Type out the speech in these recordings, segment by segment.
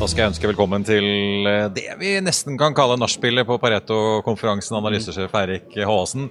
Da skal jeg ønske velkommen til eh, det vi nesten kan kalle nachspielet på Pareto-konferansen, analysesjef Eirik Haasen.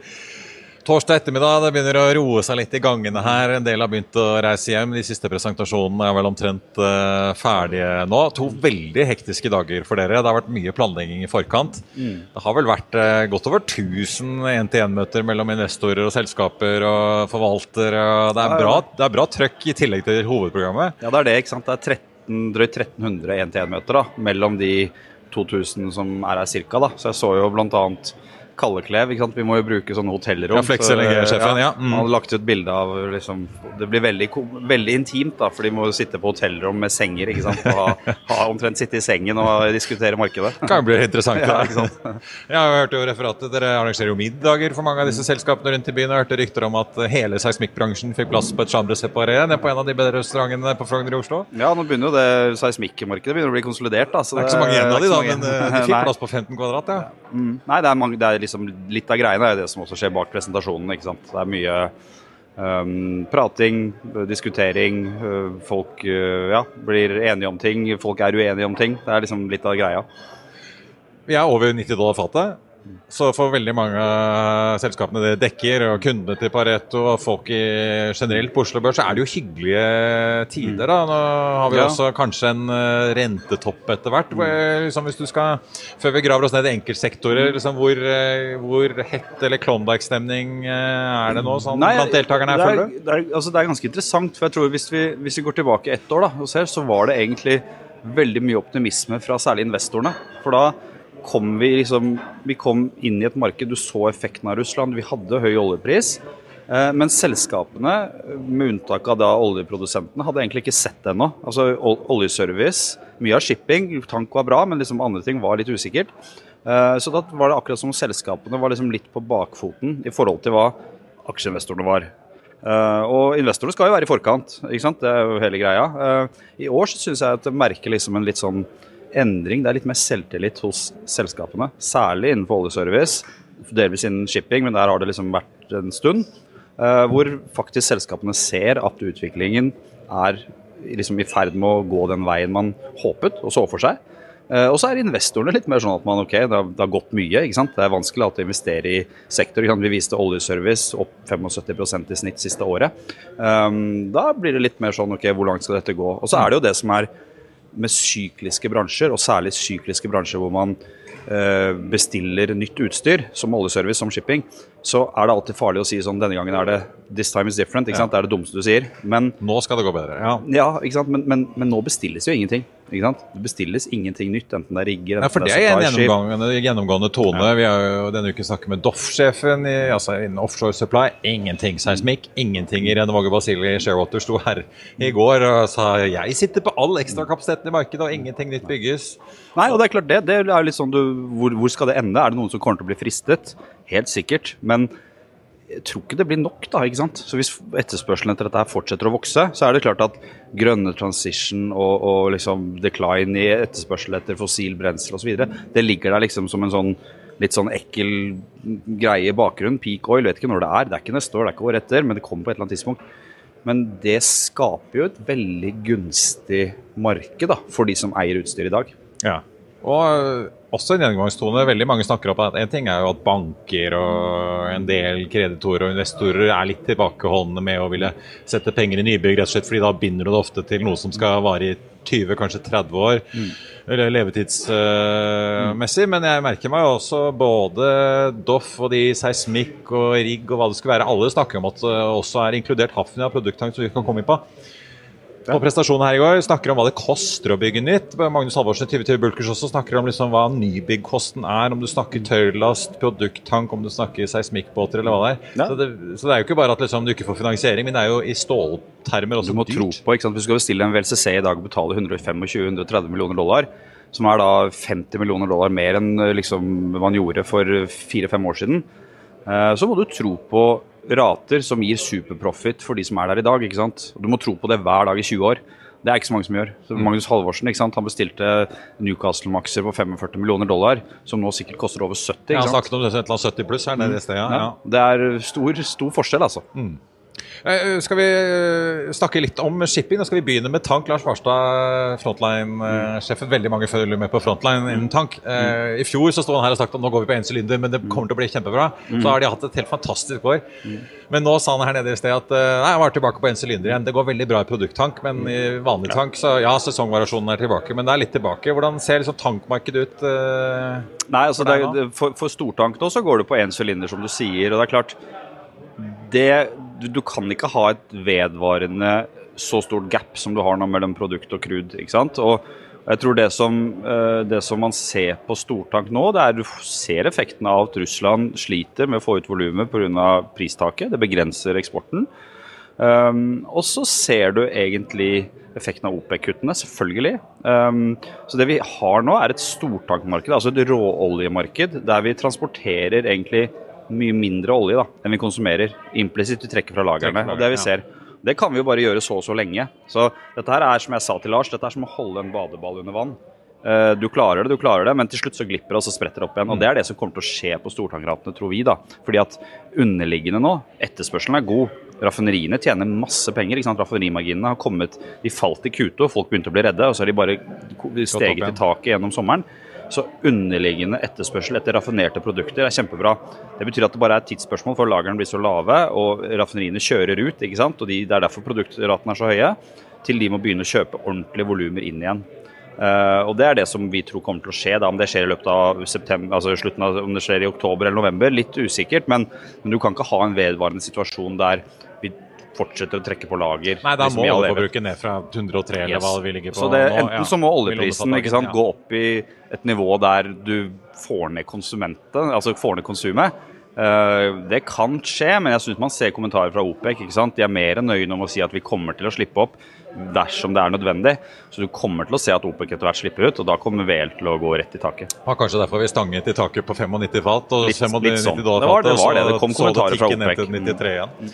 Torsdag ettermiddag det begynner å roe seg litt i gangene her. En del har begynt å reise hjem. De siste presentasjonene er vel omtrent uh, ferdige nå. To veldig hektiske dager for dere. Det har vært mye planlegging i forkant. Det har vel vært uh, godt over 1000 én-til-én-møter mellom investorer og selskaper og forvaltere. Det er bra, det er bra trøkk i tillegg til hovedprogrammet. Ja, det er det. ikke sant? Det er 13, drøyt 1300 én-til-én-møter mellom de 2000 som er her cirka. Så jeg så jo blant annet Kalleklev. ikke sant? Vi må jo bruke sånne hotellrom. Ja, så, LNG-sjefen, ja. Mm. Han hadde lagt ut bilde av liksom, Det blir veldig, veldig intimt, da, for de må jo sitte på hotellrom med senger. ikke sant? Og ha, ha omtrent sitte i sengen og diskutere markedet. Kan bli interessant. Ja, ikke sant? Jeg har hørt jo referatet, Dere arrangerer jo middager for mange av disse selskapene rundt i byen. Jeg hørte rykter om at hele seismikkbransjen fikk plass på et chambre separé nede på en av de bedre restaurantene på Frogner i Oslo. Ja, nå begynner jo det seismikkmarkedet begynner å bli konsolidert. da. Så Det er ikke så mange igjen av de, da, men eh, de fikk plass på 15 kvadrat. ja. Mm. Nei, det er, mange, det er liksom litt av greiene er det som også skjer bak presentasjonen. ikke sant? Det er mye um, prating, diskutering, øh, folk uh, ja, blir enige om ting, folk er uenige om ting. Det er liksom litt av greia. Vi er over 90 dollar fatet. Så for veldig mange av selskapene det dekker, og kundene til Pareto og folk i, generelt på Oslo Børs, så er det jo hyggelige tider. da. Nå har vi Ja. også kanskje en eh, rentetopp etter hvert. Liksom, hvis du skal, Før vi graver oss ned i enkeltsektorer, liksom, hvor, eh, hvor hett eller Klondyke-stemning eh, er det nå sånn, blant deltakerne her, er, føler du? det, er, altså, det er ganske interessant. for jeg tror Hvis vi, hvis vi går tilbake ett år da, og ser, så var det egentlig veldig mye optimisme fra særlig investorene. For da kom vi liksom Vi kom inn i et marked, du så effekten av Russland, vi hadde høy oljepris. Eh, Men selskapene, med unntak av da oljeprodusentene, hadde egentlig ikke sett det ennå. Altså oljeservice, mye av shipping, tank var bra, men liksom andre ting var litt usikkert. Eh, Så da var det akkurat som selskapene var liksom litt på bakfoten i forhold til hva aksjeinvestorene var. Eh, og investorene skal jo være i forkant, ikke sant? det er jo hele greia. I år så syns jeg at jeg merker liksom en litt sånn endring. Det er litt mer selvtillit hos selskapene, særlig innenfor oljeservice. Delvis innen shipping, men der har det liksom vært en stund. eh, hvor faktisk selskapene ser at utviklingen er liksom i ferd med å gå den veien man håpet og så for seg. Eh, og så er investorene litt mer sånn at man ok, det har, det har gått mye. ikke sant? Det er vanskelig alltid å investere i sektor. Vi viste oljeservice opp 75% i snitt siste året. Um, da blir det litt mer sånn ok, hvor langt skal dette gå? Og så er det jo det som er med sykliske bransjer, og særlig sykliske bransjer hvor man bestiller nytt utstyr, som oljeservice, som shipping, så er det alltid farlig å si sånn denne gangen er det this time is different. ikke sant? Det er det dummeste du sier. Men Nå skal det gå bedre. ja. ja, ikke sant? Men, men, men nå bestilles jo ingenting. Ikke sant? Det bestilles ingenting nytt, enten det er rigger, Ja, for det er en supply-skip. gjennomgående, gjennomgående tone. Vi har jo denne uken snakket med Doff-sjefen i, altså innen offshore supply. Ingenting seismikk, ingenting. i Renovage Basili Sharewater sto her i går og sa jeg sitter på all ekstrakapasiteten i markedet og ingenting nytt bygges. Nei, og det er klart det. Det er litt sånn du, hvor, hvor skal det ende? Er det noen som kommer til å bli fristet? Helt sikkert. Men jeg tror ikke det blir nok, da. ikke sant? Så Hvis etterspørselen etter dette fortsetter å vokse, så er det klart at grønne transition og, og liksom decline i etterspørsel etter fossil brensel osv., det ligger der liksom som en sånn litt sånn ekkel greie i bakgrunnen. Peak oil, vet ikke når det er. Det er ikke neste år, det er ikke året etter, men det kommer på et eller annet tidspunkt. Men det skaper jo et veldig gunstig marked da, for de som eier utstyr i dag. Ja. Og øh, også en gjennomgangstone. Veldig mange snakker om at en ting er jo at banker og en del kreditorer og investorer er litt tilbakeholdne med å ville sette penger i nybygg, rett og slett fordi da binder du det ofte til noe som skal vare i 20, kanskje 30 år. Eller levetidsmessig. Men jeg merker meg også både Doff og de seismikk og rigg og hva det skulle være. Alle snakker om at det også er inkludert Hafnia produkttank som vi kan komme inn på. På prestasjonen her i går snakker om hva det koster å bygge nytt. Magnus Halvorsen i 2020 Bulkers også snakker om liksom hva nybyggkosten er. Om du snakker tørrlast, produkttank, om du snakker seismikkbåter eller hva det er. Ja. Så, det, så det er jo ikke bare at liksom, du ikke får finansiering, men det er jo i ståltermer også dyrt. Du må dyrt. tro på, ikke sant? Hvis du skal bestille en VLCC i dag og betale 125-130 millioner dollar, som er da 50 millioner dollar mer enn eh, liksom, man gjorde for fire-fem år siden, eh, så må du tro på rater som gir superprofit for de som er der i dag. ikke sant? Du må tro på det hver dag i 20 år. Det er ikke så mange som gjør. Så Magnus Halvorsen ikke sant? Han bestilte Newcastle-makser på 45 millioner dollar, som nå sikkert koster over 70. Ja, ikke han sant? snakket om det, et eller annet 70 pluss her nede i sted. Ja, ja. Ja, det er stor, stor forskjell, altså. Eh, Skal vi eh, snakke litt om shipping? Da skal vi begynne med tank. Lars Farstad, Frontline-sjefen. Veldig mange følger med på Frontline innen tank. Eh, I fjor så sto han her og snakket om nå går vi på én sylinder, men det kommer til å bli kjempebra. Så har de hatt et helt fantastisk år. Men nå sa han her nede i sted at eh, nei, jeg var tilbake på én sylinder igjen. Det går veldig bra i produkttank, men i vanlig tank så ja, sesongvariasjonen er tilbake. Men det er litt tilbake. Hvordan ser liksom tankmarkedet ut? eh? Nei, altså For det- for, for stortank nå så går det på én sylinder, som du sier. Og det er klart det, du, du kan ikke ha et vedvarende så stort gap som du har nå mellom produkt og crude. ikke sant? Og jeg tror det som, eh, det som man ser på stortank nå, det er du ser effekten av at Russland sliter med å få ut volumet pga. pristaket. Det begrenser eksporten. Um, og så ser du egentlig effekten av OPEC-kuttene, selvfølgelig. Um, så det vi har nå, er et stortankmarked, altså et råoljemarked, der vi transporterer egentlig mye mindre olje da, enn vi konsumerer. Implisitt vi trekker fra lagrene. Og det vi ser. Det kan vi jo bare gjøre så og så lenge. Så dette her er som jeg sa til Lars, dette er som å holde en badeball under vann. Eh, Du klarer det, du klarer det, men til slutt så glipper det, og så spretter det opp igjen. Og Det er det som kommer til å skje på stortankratene, tror vi. da. Fordi at underliggende nå, etterspørselen er god. Raffineriene tjener masse penger. ikke sant? Raffinerimarginene har kommet De falt i Q2, folk begynte å bli redde, og så har de bare steget i taket gjennom sommeren. Så underliggende etterspørsel etter raffinerte produkter er kjempebra. Det betyr at det bare er et tidsspørsmål før lagrene blir så lave og raffineriene kjører ut. ikke sant? Og de, Det er derfor produktratene er så høye. Til de må begynne å kjøpe ordentlige volumer inn igjen. Uh, og Det er det som vi tror kommer til å skje. da, Om det skjer i løpet av september, altså slutten av, om det skjer i oktober eller november, litt usikkert. Men, men du kan ikke ha en vedvarende situasjon der fortsetter å trekke på lager. Nei, da liksom må oljeforbruket ned fra 103 eller Yes. hva vi ligger på Så det, nå. enten Ja. så må oljeprisen ikke sant, ja. gå opp i et nivå der du får ned konsumentet, altså får ned konsumet. Uh, det kan skje, men jeg syns man ser kommentarer fra OPEC. ikke sant? De er mer enn nøye om å si at vi kommer til å slippe opp dersom det er nødvendig. Så du kommer til å se at OPEC etter hvert slipper ut, og da kommer VL til å gå rett i taket. Ja, kanskje derfor vi stanget i taket på 95 fat og Litt- 95 litt sånn. dollar Det var det, det var det. Det kom kommentarer fra OPEC. ned til 93 igjen.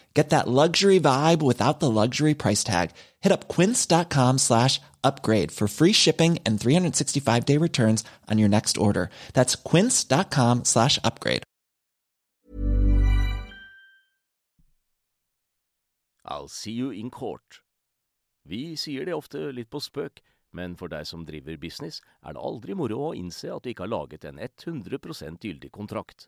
Get that luxury vibe without the luxury price tag. Hit up quince.com slash upgrade for free shipping and 365 day returns on your next order. That's quince.com slash upgrade. I'll see you in court. Vi sier det ofte litt på spøk, men for deg som driver business, er det aldri moro å innse at du ikke har laget en 100 gyldig kontrakt.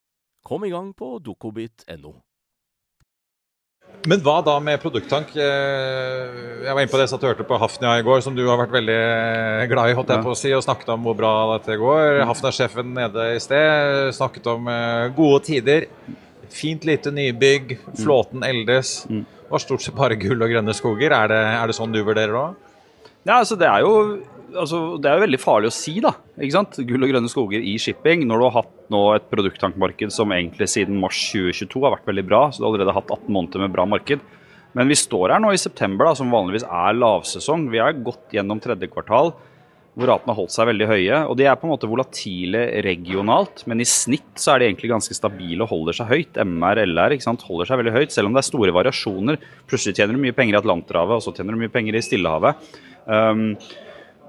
Kom i gang på dokobit.no. Men hva da med produkttank? Eh, Jeg var inne på det jeg du hørte på Hafnia i går, som du har vært veldig glad i, holdt jeg på å si, og snakket om hvor bra dette går. Hafnia-sjefen nede i sted snakket om eh, gode tider. Fint lite nybygg, flåten eldes. Og stort sett bare gull og grønne skoger. Er det, er det sånn du vurderer det òg? Ja, altså det er jo altså, det er jo veldig farlig å si, da. ikke sant? Gull og grønne skoger i shipping. Når du har hatt nå et produkttankmarked som egentlig siden mars 2022 har vært veldig bra, så du har allerede hatt 18 måneder med bra marked. Men vi står her nå i september, da, som vanligvis er lavsesong. Vi har gått gjennom tredje kvartal hvor ratene har holdt seg veldig høye. og De er på en måte volatile regionalt, men i snitt så er de egentlig ganske stabile og holder seg høyt. MR, LR ikke sant, holder seg veldig høyt, selv om det er store variasjoner. Plutselig tjener du mye penger i Atlanterhavet, og så tjener du mye penger i Stillehavet. Um,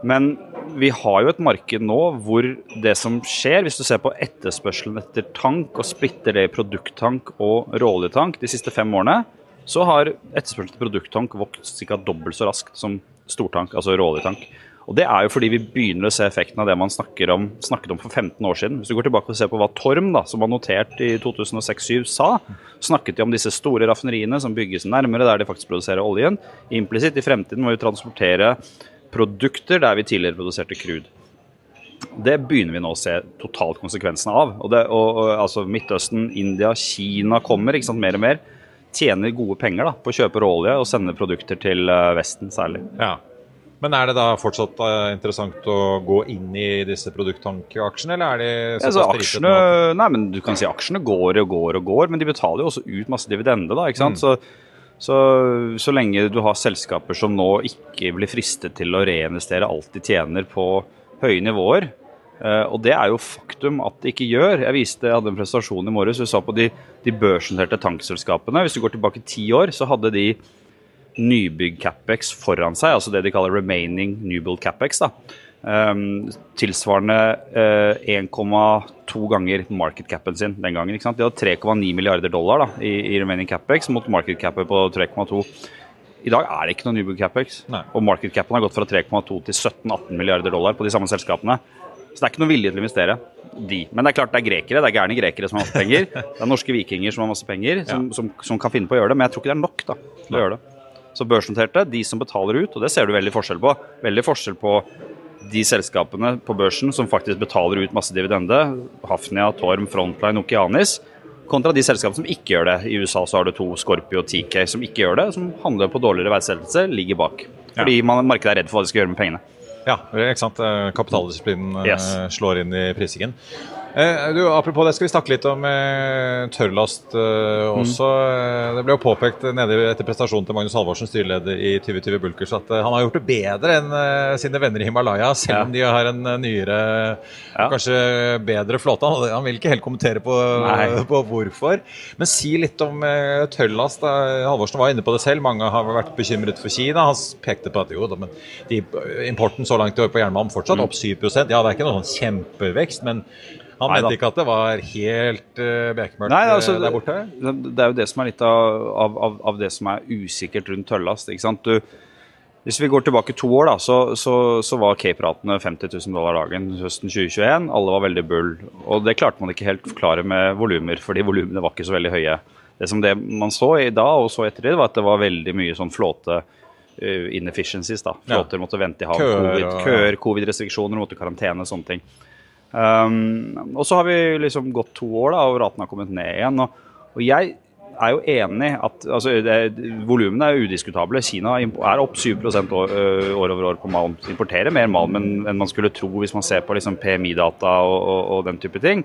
men vi har jo et marked nå hvor det som skjer, hvis du ser på etterspørselen etter tank og splitter det i produkttank og råoljetank de siste fem årene, så har etterspørselen etter produkttank vokst ca. dobbelt så raskt som stortank, altså råoljetank. Og Det er jo fordi vi begynner å se effekten av det man om, snakket om for 15 år siden. Hvis du går tilbake og ser på hva Torm, da, som var notert i 2006-2007, sa, snakket de om disse store raffineriene som bygges nærmere der de faktisk produserer oljen. Implisitt i fremtiden må vi transportere produkter der vi tidligere produserte crude. Det begynner vi nå å se totalt konsekvensene av. Og, det, og, og altså Midtøsten, India, Kina kommer ikke sant, mer og mer. Tjener gode penger da, på å kjøpe råolje og sende produkter til uh, Vesten særlig. Ja. Men er det da fortsatt uh, interessant å gå inn i disse produkttankeaksjene? eller er de ja, så aksjene, Nei, men du kan si aksjene går og går og går, men de betaler jo også ut masse dividende, da. ikke sant? Mm. Så så, så, lenge du har selskaper som nå ikke blir fristet til å reinvestere alt de tjener på høye nivåer, uh, og det er jo faktum at de ikke gjør. Jeg viste, jeg hadde en presentasjon i morges, Jeg sa på de, de børsnoterte tankselskapene. Hvis du går tilbake ti år, så hadde de nybygg-capex foran seg, altså det de kaller remaining newbuild capex. Um, tilsvarende uh, eh, 1,2 ganger market capen sin den gangen. ikke sant? De hadde 3,9 milliarder dollar da, i, i remaining capex mot market capet på 3,2. I dag er det ikke noe Newbook capex. Nei. Og market capen har gått fra 3,2 til 17-18 milliarder dollar på de samme selskapene. Så det er ikke noe vilje til å investere. De. Men det er klart det er grekere, det er gærne grekere som har masse penger. Det er norske vikinger som har masse penger, som, ja. som, som, kan finne på å gjøre det. Men jeg tror ikke det er nok da, til å gjøre det. Så børsnoterte, de som betaler ut, og det ser du veldig forskjell på. Veldig forskjell på de selskapene på børsen som faktisk betaler ut masse dividende, Hafnia, Torm, Frontline, Okeanis, kontra de selskapene som ikke gjør det. I USA så har du to Scorpio og TK som ikke gjør det, som handler på dårligere verdsettelse, ligger bak. Fordi man, markedet er redd for hva de skal gjøre med pengene. Ja, ikke sant. Kapitaldisiplinen yes. Eh, slår inn i prisingen. Eh, du, apropos det, skal vi snakke litt om eh, tørrlast eh, også. Mm. Det ble jo påpekt nede etter prestasjonen til Magnus Halvorsen, styreleder i 2020 Bulkers, at han har gjort det bedre enn sine venner i Himalaya, selv ja. om de har en nyere, ja. kanskje bedre flåte. Han vil ikke helt kommentere på, på, hvorfor. Men si litt om tørrlast. Halvorsen var inne på det selv, mange har vært bekymret for Kina. Han pekte på at jo da, men de, importen så langt i år på jernbanen fortsatt mm. opp 7% Ja, det er ikke noen sånn kjempevekst, men han Nei, mente ikke at det var helt uh, bekmørkt altså, der borte? Det er jo det som er litt av, av, av det som er usikkert rundt Tøllast. ikke sant? Du, hvis vi går tilbake to år, da, så, så, så var Cape-ratene 50 000 dollar dagen høsten 2021. Alle var veldig bull. Og det klarte man ikke helt forklare med volumer, fordi volumene var ikke så veldig høye. Det som det man så i dag og så etter det, var at det var veldig mye sånn flåte uh, inefficiencies. da. Flåter ja. måtte vente i hav. Køer, covid-restriksjoner, covid måtte karantene, sånne ting. Um, og så har vi liksom gått to år, da, og raten har kommet ned igjen. Og, og jeg er jo enig at altså, Volumene er udiskutable. Kina er opp 7 år, år over år på malm. Importerer mer malm enn man skulle tro hvis man ser på liksom PMI-data og, og, og, den type ting.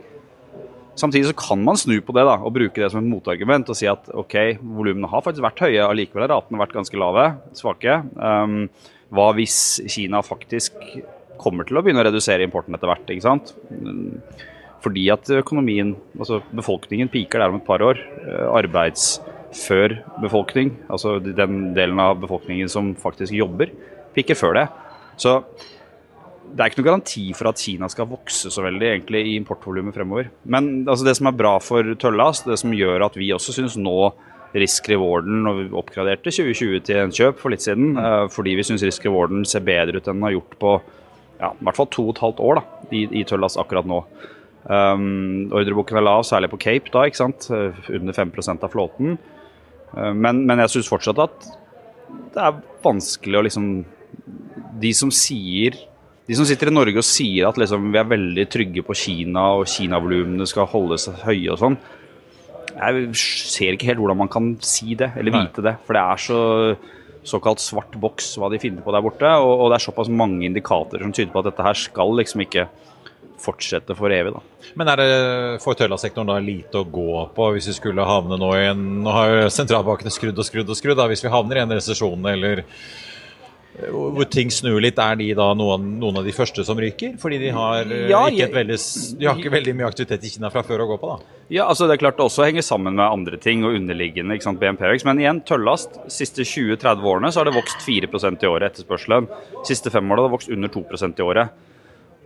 Samtidig så kan man snu på det da, og bruke det som et motargument og si at ok, volumene har faktisk vært høye, allikevel har ratene vært ganske lave, svake. Um, hva hvis Kina faktisk kommer til å begynne å redusere importen etter hvert. ikke sant? Fordi at økonomien, altså befolkningen, piker der om et par år. Eh, arbeidsfør befolkning, altså den delen av befolkningen som faktisk jobber, piker før det. Så det er ikke noen garanti for at Kina skal vokse så veldig egentlig i importvolumet fremover. Men altså, det som er bra for tøllast, det som gjør at vi også syns nå risk-rewarden og vi oppgraderte 2020 til en kjøp for litt siden, mm. fordi vi syns risk-rewarden ser bedre ut enn den har gjort på ja, i hvert fall to og et halvt år da, i, i Tøllas akkurat nå. Um, Ordreboken er lav, særlig på Cape, da, ikke sant? under 5 av flåten. Uh, men, men, jeg syns fortsatt at det er vanskelig å liksom De som sier de som sitter i Norge og sier at liksom, vi er veldig trygge på Kina og Kina-volumene skal holdes høye og sånn, Jeg ser ikke helt hvordan man kan si det, eller vite det. For det er så såkalt svart boks hva de finner på der borte. Og, og det er såpass mange indikatorer som tyder på at dette her skal liksom ikke fortsette for evig. da. Men er det for tørrlastsektoren da lite å gå på hvis vi skulle havne nå i en Nå har jo sentralbankene skrudd og skrudd og skrudd. da, Hvis vi havner i en resesjon eller hvor ting snur litt, er de da noen, noen av de første som ryker? Fordi de har, eh, Ja, ikke, et veldig, de har ikke veldig mye aktivitet i Kina fra før å gå på, da. Ja, altså Det er klart det også henger sammen med andre ting og underliggende ikke sant, BNP-vekst. Men igjen, tøllast. Siste 20-30 årene så har det vokst 4% i året etterspørselen. Siste fem årene har det vokst under 2% i året.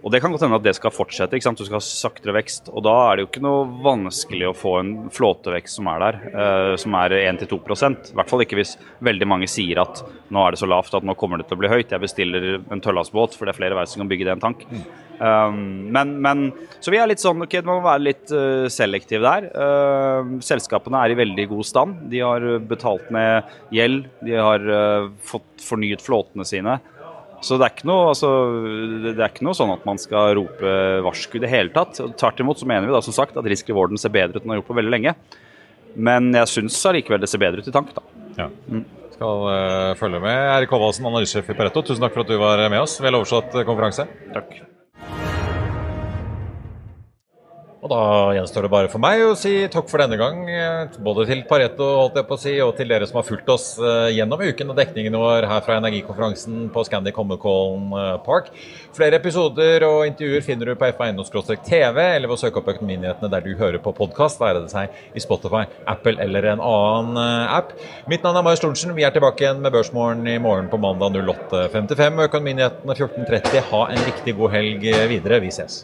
Og Det kan godt hende at det skal fortsette. ikke sant? Du skal ha saktere vekst. og Da er det jo ikke noe vanskelig å få en flåtevekst som er der, eh, som er 1-2% I hvert fall ikke hvis veldig mange sier at nå er det så lavt at nå kommer det til å bli høyt. Jeg bestiller en tørrlastbåt, for det er flere verft som kan bygge det en tank. Um, men, men, så vi er litt sånn, ok, man må være litt uh, selektiv der. Uh, selskapene er i veldig god stand. De har betalt ned gjeld, de har uh, fått fornyet flåtene sine. Så det er, ikke noe, altså, det er ikke noe sånn at man skal rope varsku i det hele tatt. Tvert imot så mener vi da som sagt at risk rewarden ser bedre ut enn den har gjort på veldig lenge. Men jeg syns allikevel det ser bedre ut i tank, da. Ja. Skal uh, følge med. Erik Håvaldsen, analysesjef i Pareto, tusen takk for at du var med oss. Vel overstått eh, konferanse. Takk. Da gjenstår det bare for meg å si takk for denne gang. eh, Både til Pareto holdt jeg på å si, og til dere som har fulgt oss eh, gjennom uken og dekningen vår her fra energikonferansen på Scandic Holmenkollen eh, Park. Flere episoder og intervjuer finner du på f1.no-tv, eller ved å søke opp Økonominyhetene der du hører på podkast. Være det seg i Spotify, Apple eller en annen app. Mitt navn er Marius Thorensen. Vi er tilbake igjen med Børsmorgen i morgen på mandag 08.55. Økonominyhetene 14.30. Ha en riktig god helg videre. Vi ses.